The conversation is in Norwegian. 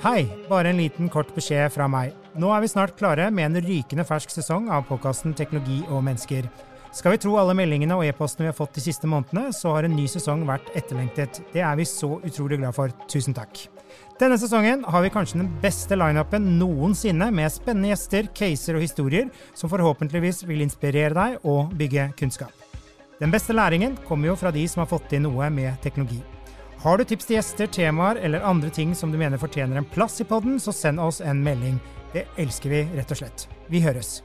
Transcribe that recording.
Hei, bare en liten kort beskjed fra meg. Nå er vi snart klare med en rykende fersk sesong av podkasten Teknologi og mennesker. Skal vi tro alle meldingene og e-postene vi har fått de siste månedene, så har en ny sesong vært etterlengtet. Det er vi så utrolig glad for. Tusen takk. Denne sesongen har vi kanskje den beste lineupen noensinne, med spennende gjester, caser og historier som forhåpentligvis vil inspirere deg og bygge kunnskap. Den beste læringen kommer jo fra de som har fått til noe med teknologi. Har du tips til gjester, temaer eller andre ting som du mener fortjener en plass i podden, så send oss en melding. Det elsker vi, rett og slett. Vi høres.